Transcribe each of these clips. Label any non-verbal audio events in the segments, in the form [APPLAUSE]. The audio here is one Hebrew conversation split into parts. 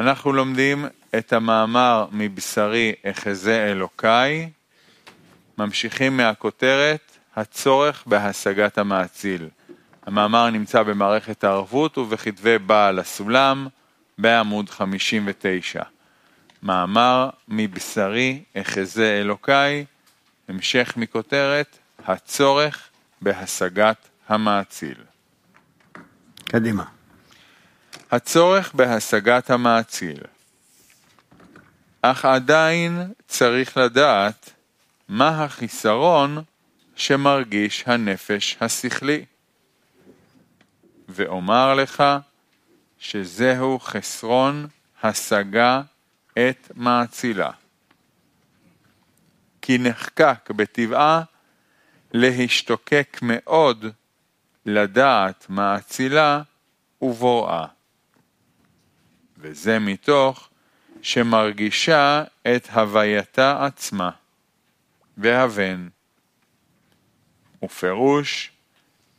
אנחנו לומדים את המאמר מבשרי אחזה אלוקיי, ממשיכים מהכותרת הצורך בהשגת המאציל. המאמר נמצא במערכת הערבות ובכתבי בעל הסולם בעמוד 59. מאמר מבשרי אחזה אלוקיי, המשך מכותרת הצורך בהשגת המאציל. קדימה. הצורך בהשגת המאציל. אך עדיין צריך לדעת מה החיסרון שמרגיש הנפש השכלי. ואומר לך שזהו חסרון השגה את מאצילה. כי נחקק בטבעה להשתוקק מאוד לדעת מאצילה ובוראה. וזה מתוך שמרגישה את הווייתה עצמה, והבן. ופירוש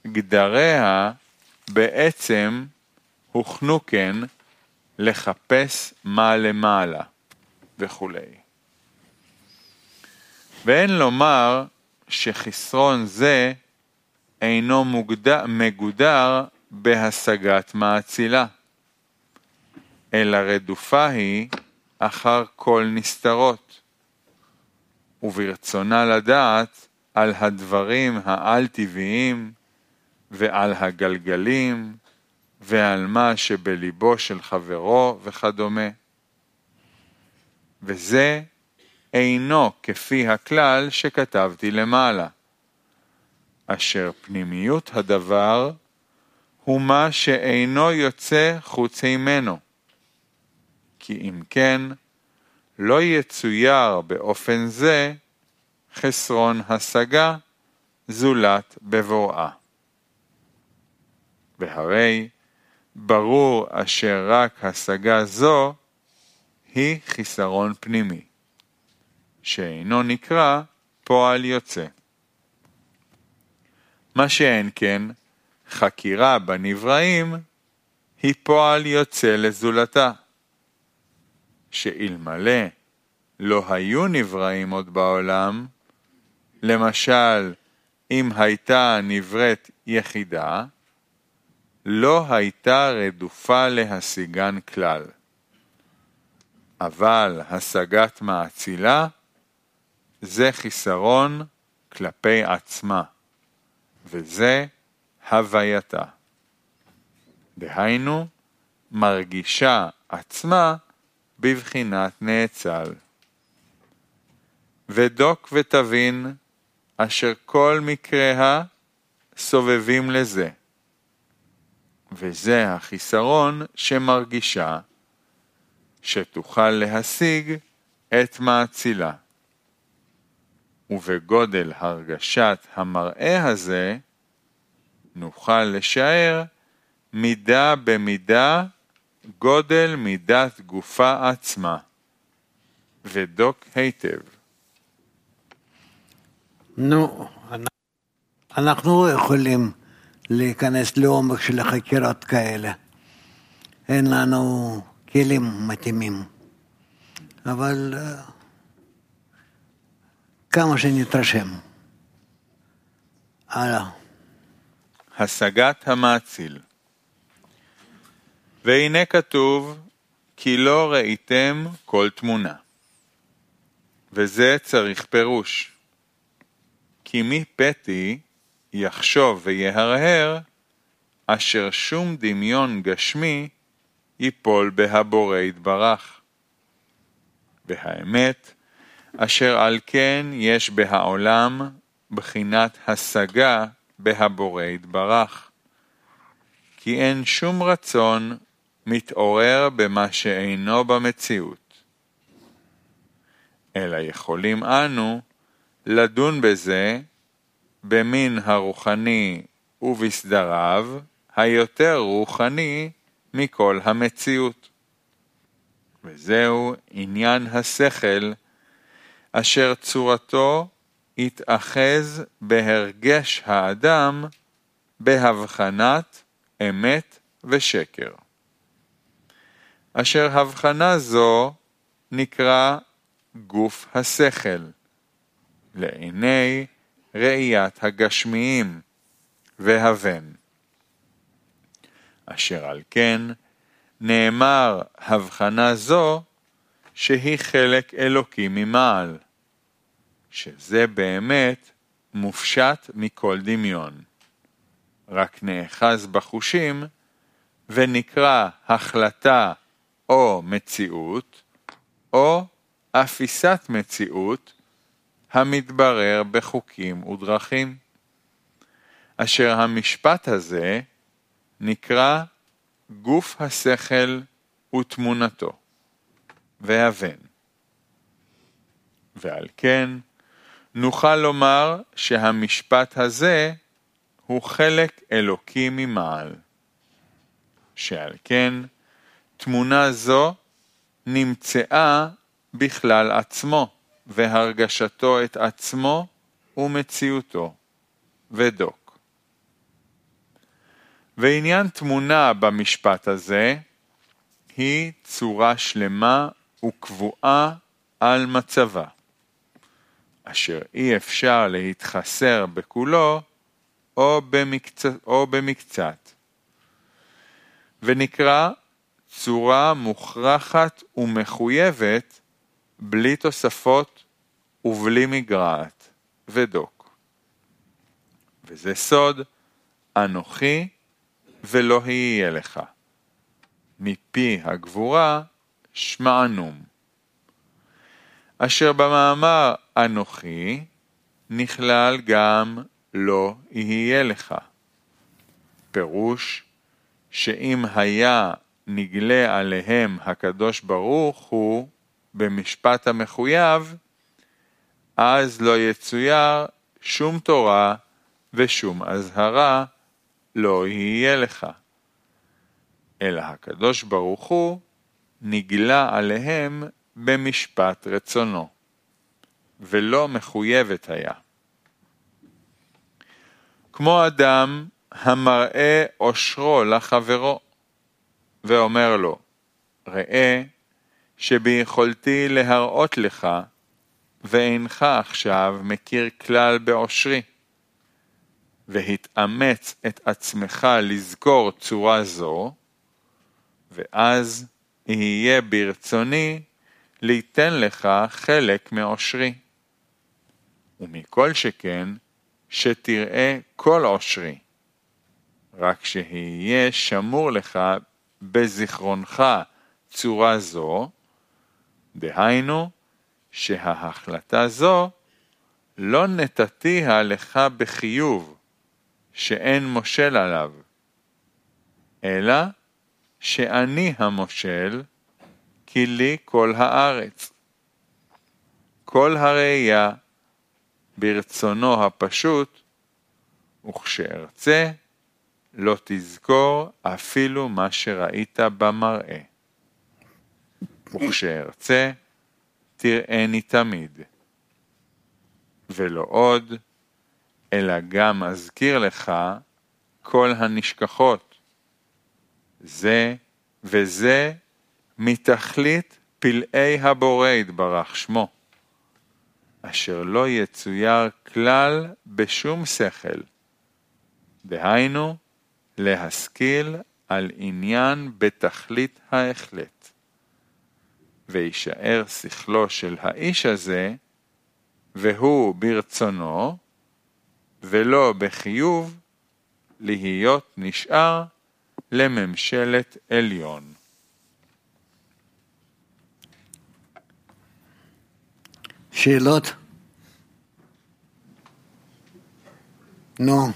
גדריה בעצם הוכנו כן לחפש מה למעלה וכולי. ואין לומר שחסרון זה אינו מוגדר, מגודר בהשגת מאצילה, אלא רדופה היא אחר כל נסתרות, וברצונה לדעת על הדברים העל-טבעיים ועל הגלגלים ועל מה שבליבו של חברו וכדומה. וזה אינו כפי הכלל שכתבתי למעלה, אשר פנימיות הדבר הוא מה שאינו יוצא חוץ ממנו. כי אם כן, לא יצויר באופן זה חסרון השגה זולת בבואה. והרי ברור אשר רק השגה זו היא חיסרון פנימי, שאינו נקרא פועל יוצא. מה שאין כן, חקירה בנבראים היא פועל יוצא לזולתה, שאלמלא לא היו נבראים עוד בעולם, למשל, אם הייתה נבראת יחידה, לא הייתה רדופה להשיגן כלל. אבל השגת מאצילה זה חיסרון כלפי עצמה, וזה הווייתה. דהיינו, מרגישה עצמה בבחינת נאצל. ודוק ותבין אשר כל מקריה סובבים לזה. וזה החיסרון שמרגישה, שתוכל להשיג את מאצילה. ובגודל הרגשת המראה הזה, נוכל לשער מידה במידה גודל מידת גופה עצמה, ודוק היטב. נו, אנחנו יכולים להיכנס לעומק של החקירות כאלה. אין לנו כלים מתאימים. אבל אה, כמה שנתרשם. הלאה. השגת המאציל והנה כתוב כי לא ראיתם כל תמונה. וזה צריך פירוש. כי מי פתי יחשוב ויהרהר, אשר שום דמיון גשמי ייפול בהבורא יתברך. והאמת, אשר על כן יש בהעולם בחינת השגה בהבורא יתברך. כי אין שום רצון מתעורר במה שאינו במציאות. אלא יכולים אנו לדון בזה במין הרוחני ובסדריו היותר רוחני מכל המציאות. וזהו עניין השכל, אשר צורתו התאחז בהרגש האדם בהבחנת אמת ושקר. אשר הבחנה זו נקרא גוף השכל, לעיני ראיית הגשמיים והבן. אשר על כן, נאמר הבחנה זו שהיא חלק אלוקי ממעל, שזה באמת מופשט מכל דמיון. רק נאחז בחושים ונקרא החלטה או מציאות, או אפיסת מציאות המתברר בחוקים ודרכים. אשר המשפט הזה נקרא גוף השכל ותמונתו, והבן. ועל כן, נוכל לומר שהמשפט הזה הוא חלק אלוקי ממעל. שעל כן, תמונה זו נמצאה בכלל עצמו, והרגשתו את עצמו ומציאותו, ודוק. ועניין תמונה במשפט הזה היא צורה שלמה וקבועה על מצבה, אשר אי אפשר להתחסר בכולו או, במקצת, או במקצת, ונקרא צורה מוכרחת ומחויבת בלי תוספות ובלי מגרעת, ודוק. וזה סוד אנוכי ולא יהיה לך. מפי הגבורה שמענום. אשר במאמר אנוכי נכלל גם לא יהיה לך. פירוש שאם היה נגלה עליהם הקדוש ברוך הוא במשפט המחויב, אז לא יצויר שום תורה ושום אזהרה לא יהיה לך. אלא הקדוש ברוך הוא נגלה עליהם במשפט רצונו, ולא מחויבת היה. כמו אדם המראה אושרו לחברו, ואומר לו, ראה שביכולתי להראות לך, ואינך עכשיו מכיר כלל באושרי. והתאמץ את עצמך לזכור צורה זו, ואז יהיה ברצוני ליתן לך חלק מאושרי. ומכל שכן, שתראה כל עושרי, רק שיהיה שמור לך בזיכרונך צורה זו, דהיינו שההחלטה זו לא נתתיה לך בחיוב, שאין מושל עליו, אלא שאני המושל, כי לי כל הארץ. כל הראייה ברצונו הפשוט, וכשארצה לא תזכור אפילו מה שראית במראה. וכשארצה, תראני תמיד. ולא עוד, אלא גם אזכיר לך כל הנשכחות. זה וזה מתכלית פלאי הבורא יתברך שמו, אשר לא יצויר כלל בשום שכל. דהיינו, להשכיל על עניין בתכלית ההחלט. וישאר שכלו של האיש הזה, והוא ברצונו, ולא בחיוב, להיות נשאר לממשלת עליון. שאלות? נו.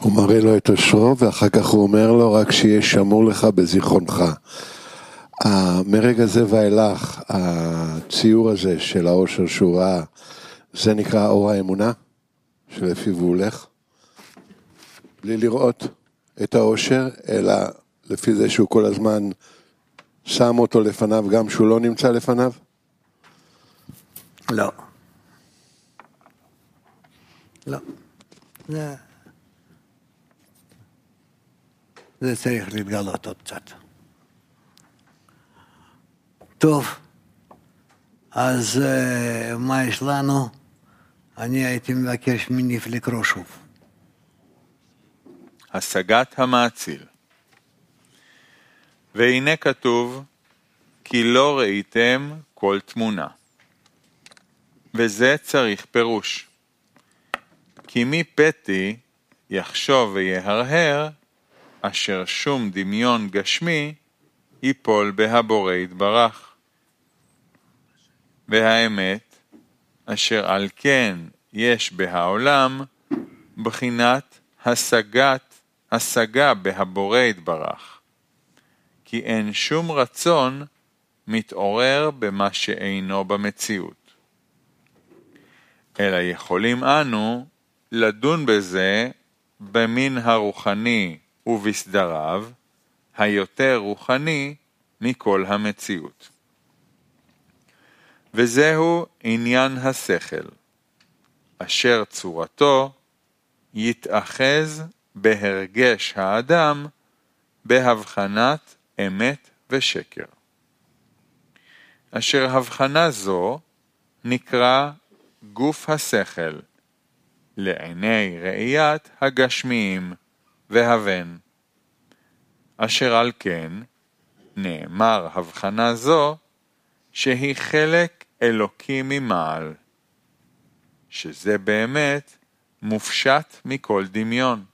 הוא מראה לו את אושרו, ואחר כך הוא אומר לו, רק שיהיה שמור לך בזיכרונך. מרגע זה ואילך, הציור הזה של האושר שהוא ראה, זה נקרא אור האמונה, שלפיו הוא הולך. בלי לראות את האושר, אלא לפי זה שהוא כל הזמן שם אותו לפניו, גם שהוא לא נמצא לפניו? לא. לא. זה... זה צריך להתגלות עוד קצת. טוב, אז אה, מה יש לנו? אני הייתי מבקש מניף לקרוא שוב. השגת המאציל. והנה כתוב, כי לא ראיתם כל תמונה. וזה צריך פירוש. כי מי פתי יחשוב ויהרהר, אשר שום דמיון גשמי ייפול בהבורא יתברך. והאמת, אשר על כן יש בהעולם, בחינת השגת, השגה בהבורא יתברך. כי אין שום רצון מתעורר במה שאינו במציאות. אלא יכולים אנו לדון בזה במין הרוחני ובסדריו, היותר רוחני מכל המציאות. וזהו עניין השכל, אשר צורתו יתאחז בהרגש האדם בהבחנת אמת ושקר. אשר הבחנה זו נקרא גוף השכל, לעיני ראיית הגשמיים והבן. אשר על כן, נאמר הבחנה זו, שהיא חלק אלוקי ממעל, שזה באמת מופשט מכל דמיון,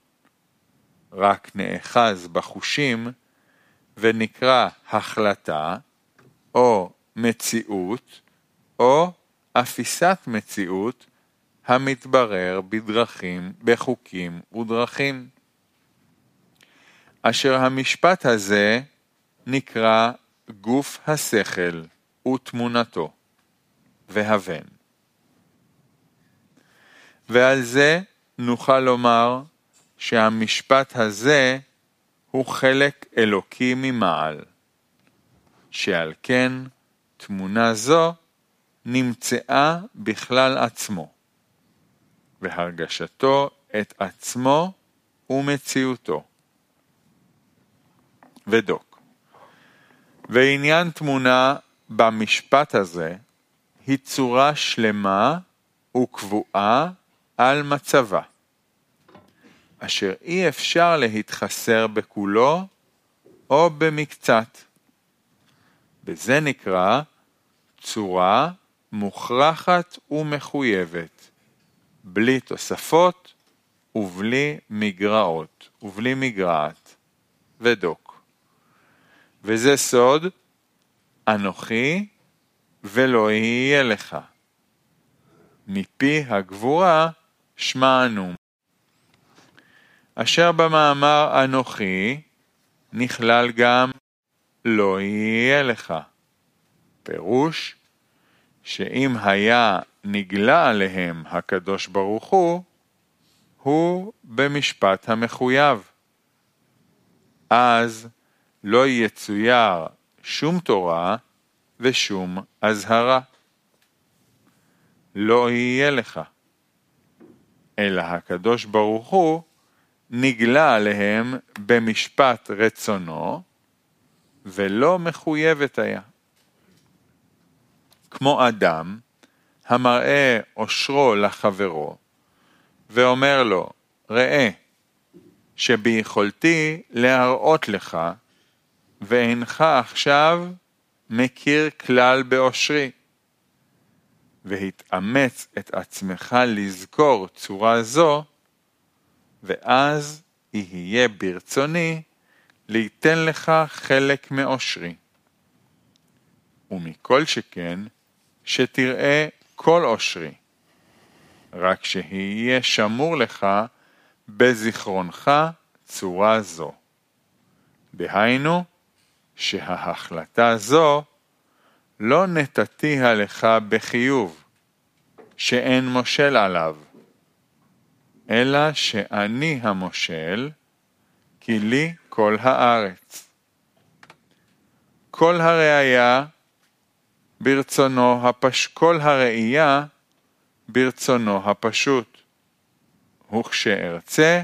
רק נאחז בחושים ונקרא החלטה או מציאות או אפיסת מציאות המתברר בדרכים, בחוקים ודרכים. אשר המשפט הזה נקרא גוף השכל ותמונתו, והבן. ועל זה נוכל לומר שהמשפט הזה הוא חלק אלוקי ממעל, שעל כן תמונה זו נמצאה בכלל עצמו, והרגשתו את עצמו ומציאותו. ודוק. ועניין תמונה במשפט הזה היא צורה שלמה וקבועה על מצבה, אשר אי אפשר להתחסר בכולו או במקצת. וזה נקרא צורה מוכרחת ומחויבת, בלי תוספות ובלי מגרעות, ובלי מגרעת, ודוק. וזה סוד, אנוכי ולא יהיה לך. מפי הגבורה שמענו. אשר במאמר אנוכי נכלל גם לא יהיה לך. פירוש שאם היה נגלה עליהם הקדוש ברוך הוא, הוא במשפט המחויב. אז לא יצויר שום תורה ושום אזהרה. לא יהיה לך. אלא הקדוש ברוך הוא נגלה עליהם במשפט רצונו, ולא מחויבת היה. כמו אדם המראה אושרו לחברו, ואומר לו, ראה, שביכולתי להראות לך, ואינך עכשיו מכיר כלל באושרי. והתאמץ את עצמך לזכור צורה זו, ואז יהיה ברצוני ליתן לך חלק מאושרי. ומכל שכן, שתראה כל אושרי, רק שיהיה שמור לך בזיכרונך צורה זו. דהיינו, שההחלטה זו לא נתתיה לך בחיוב, שאין מושל עליו, אלא שאני המושל, כי לי כל הארץ. כל הראייה ברצונו הפש... כל הראייה ברצונו הפשוט. וכשארצה,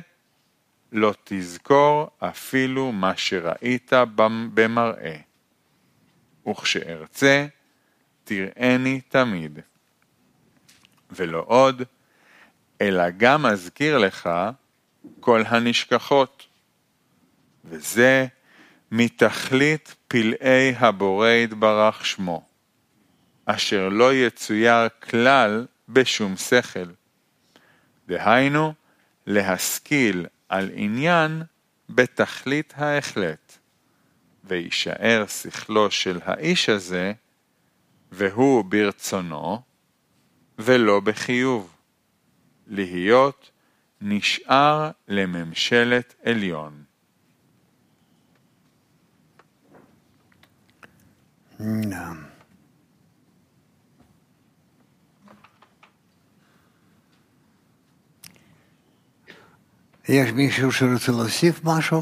לא תזכור אפילו מה שראית במראה. וכשארצה, תראני תמיד. ולא עוד, אלא גם אזכיר לך כל הנשכחות. וזה מתכלית פלאי הבורא יתברך שמו, אשר לא יצויר כלל בשום שכל. דהיינו, להשכיל על עניין בתכלית ההחלט, ויישאר שכלו של האיש הזה, והוא ברצונו, ולא בחיוב, להיות נשאר לממשלת עליון. נעם. יש מישהו שרוצה להוסיף משהו?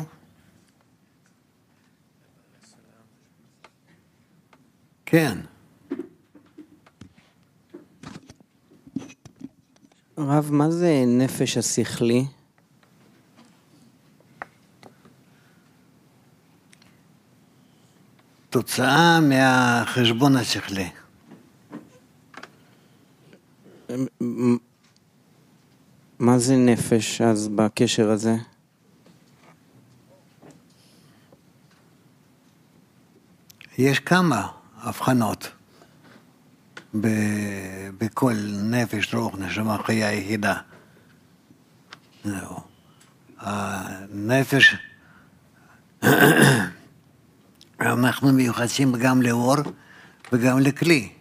כן. רב, מה זה נפש השכלי? תוצאה מהחשבון השכלי. זה נפש אז בקשר הזה? יש כמה הבחנות בכל נפש, רוח, נשמה, חיה יחידה. הנפש, [CLEARS THROAT] אנחנו מיוחסים גם לאור וגם לכלי.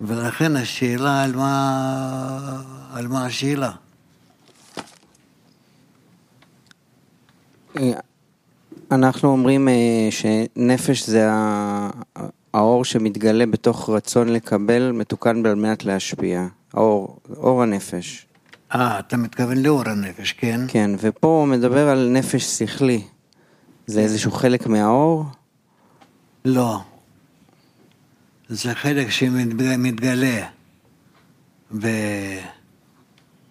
ולכן השאלה על מה, על מה השאלה. אנחנו אומרים אה, שנפש זה האור שמתגלה בתוך רצון לקבל, מתוקן על מנת להשפיע. האור, אור הנפש. אה, אתה מתכוון לאור הנפש, כן? כן, ופה הוא מדבר על נפש שכלי. זה איזשהו חלק מהאור? לא. זה חלק שמתגלה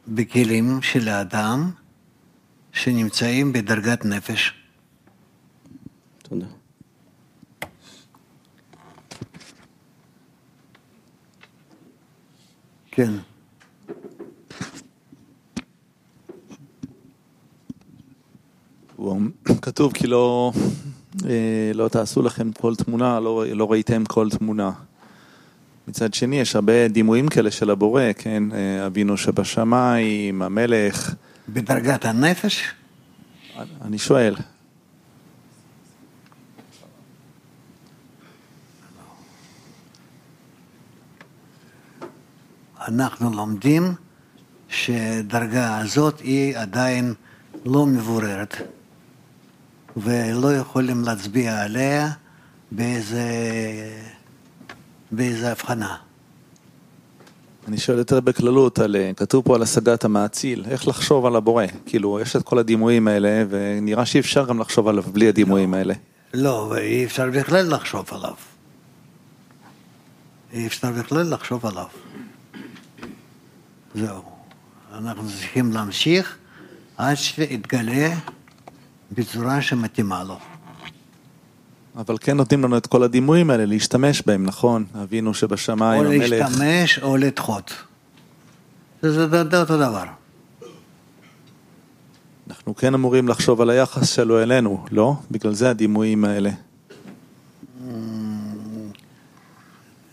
בכלים של האדם שנמצאים בדרגת נפש. תודה. כן. הוא- [CLEARS THROAT] כתוב כי לא, לא תעשו לכם כל תמונה, לא, לא ראיתם כל תמונה. מצד שני, יש הרבה דימויים כאלה של הבורא, כן? אה, אבינו שבשמיים, המלך. בדרגת הנפש? אני שואל, אנחנו לומדים שדרגה הזאת היא עדיין לא מבוררת ולא יכולים להצביע עליה באיזה, באיזה הבחנה. אני שואל יותר בכללות, על, אה, כתוב פה על השגת המאציל, איך לחשוב על הבורא? כאילו, יש את כל הדימויים האלה, ונראה שאי אפשר גם לחשוב עליו בלי הדימויים האלה. לא, ואי אפשר בכלל לחשוב עליו. אי אפשר בכלל לחשוב עליו. זהו. אנחנו צריכים להמשיך עד שיתגלה בצורה שמתאימה לו. אבל כן נותנים לנו את כל הדימויים האלה להשתמש בהם, נכון? אבינו שבשמיים, או המלך. להשתמש או לדחות. זה אותו דבר. אנחנו כן אמורים לחשוב על היחס שלו אלינו, לא? בגלל זה הדימויים האלה.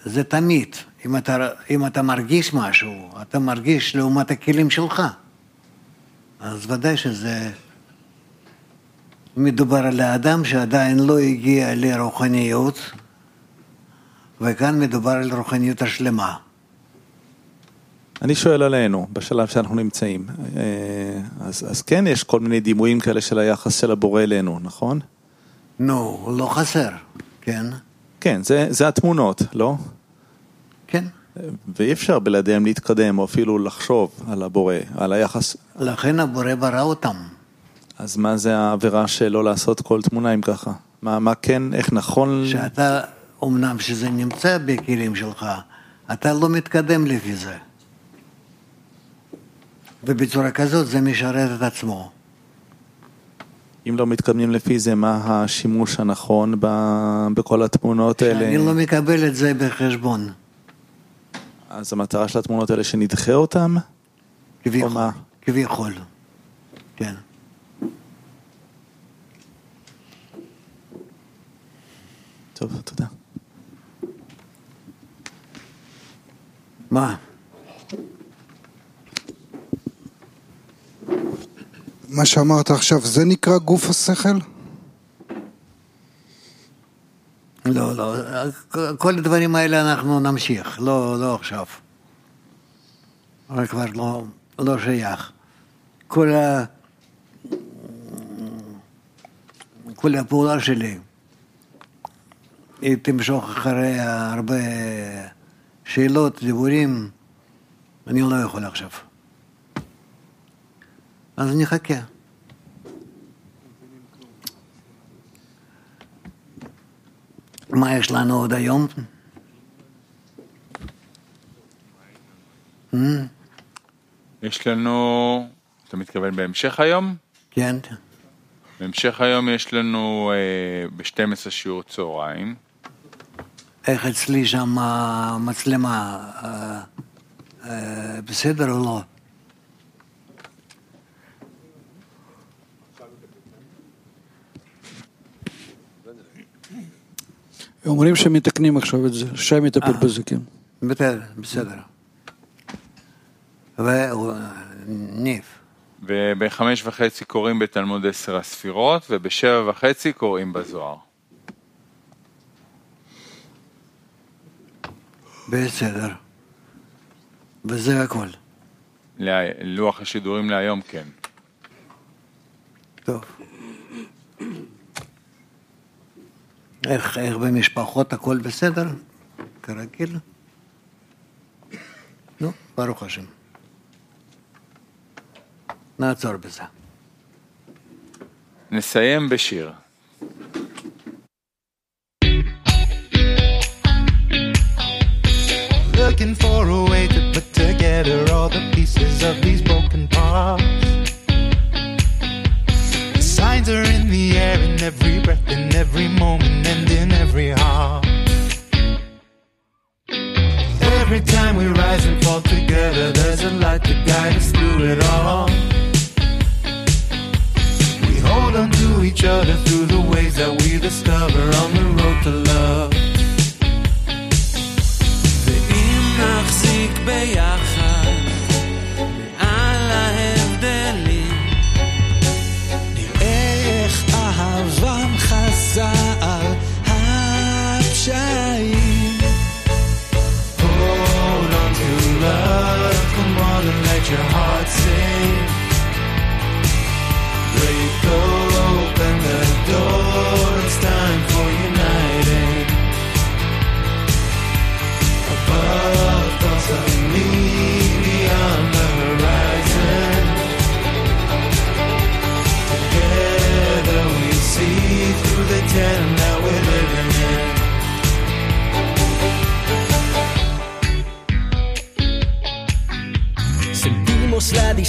זה תמיד. אם אתה, אם אתה מרגיש משהו, אתה מרגיש לעומת הכלים שלך. אז ודאי שזה מדובר על האדם שעדיין לא הגיע לרוחניות, וכאן מדובר על רוחניות השלמה. אני שואל עלינו, בשלב שאנחנו נמצאים. אה, אז, אז כן יש כל מיני דימויים כאלה של היחס של הבורא אלינו, נכון? נו, לא חסר, כן? כן, זה, זה התמונות, לא? כן. ואי אפשר בלעדיהם להתקדם או אפילו לחשוב על הבורא, על היחס. לכן הבורא ברא אותם. אז מה זה העבירה של לא לעשות כל תמונה אם ככה? מה, מה כן, איך נכון... שאתה, אמנם שזה נמצא בכלים שלך, אתה לא מתקדם לפי זה. ובצורה כזאת זה משרת את עצמו. אם לא מתקדמים לפי זה, מה השימוש הנכון ב- בכל התמונות האלה? אני לא מקבל את זה בחשבון. אז המטרה של התמונות האלה שנדחה אותם? כביכול. כביכול. כן. טוב, תודה. מה? מה שאמרת עכשיו, זה נקרא גוף השכל? לא, לא. כל הדברים האלה אנחנו נמשיך, לא, לא עכשיו. אבל כבר לא, לא שייך. כל, ה... כל הפעולה שלי היא תמשוך אחרי הרבה שאלות, דיבורים, אני לא יכול עכשיו. אז נחכה. מה יש לנו עוד היום? Hmm? יש לנו, אתה מתכוון בהמשך היום? כן, בהמשך היום יש לנו אה, ב-12 שיעור צהריים. איך אצלי שם המצלמה, אה, אה, בסדר או לא? אומרים שמתקנים עכשיו את זה, שי מטפל אה. בזה, כן. בסדר, בסדר. וניב, ובחמש וחצי קוראים בתלמוד עשר הספירות, ובשבע וחצי קוראים בזוהר. בסדר. וזה הכל. לה- לוח השידורים להיום, כן. טוב. איך, איך במשפחות הכל בסדר? כרגיל? נו, ברוך השם. נעצור בזה. נסיים בשיר. Looking for a way to put together all the pieces of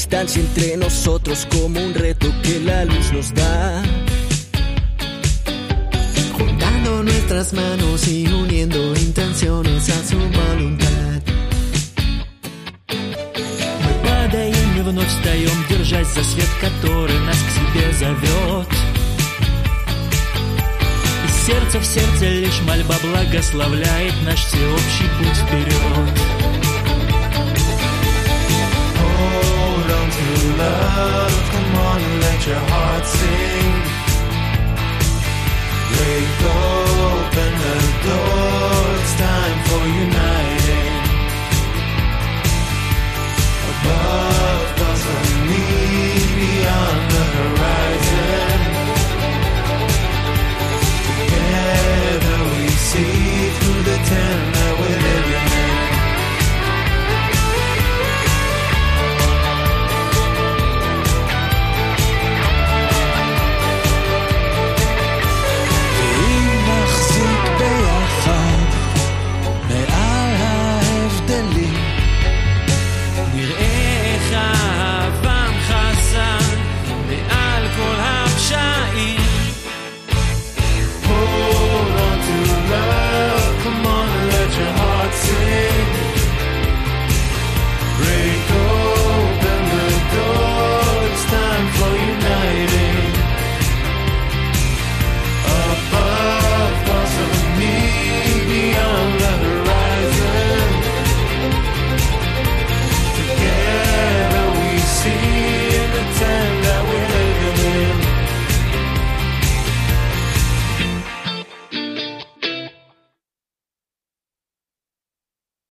distancia entre nosotros como un reto que la luz nos da. Juntando nuestras manos y uniendo intenciones a su voluntad. Мы падаем и вновь встаем, держась за свет, который нас к себе зовет. И сердце в сердце лишь мольба благословляет наш всеобщий путь вперед. hold on to love. Come on let your heart sing. Break open the door. It's time for uniting. Above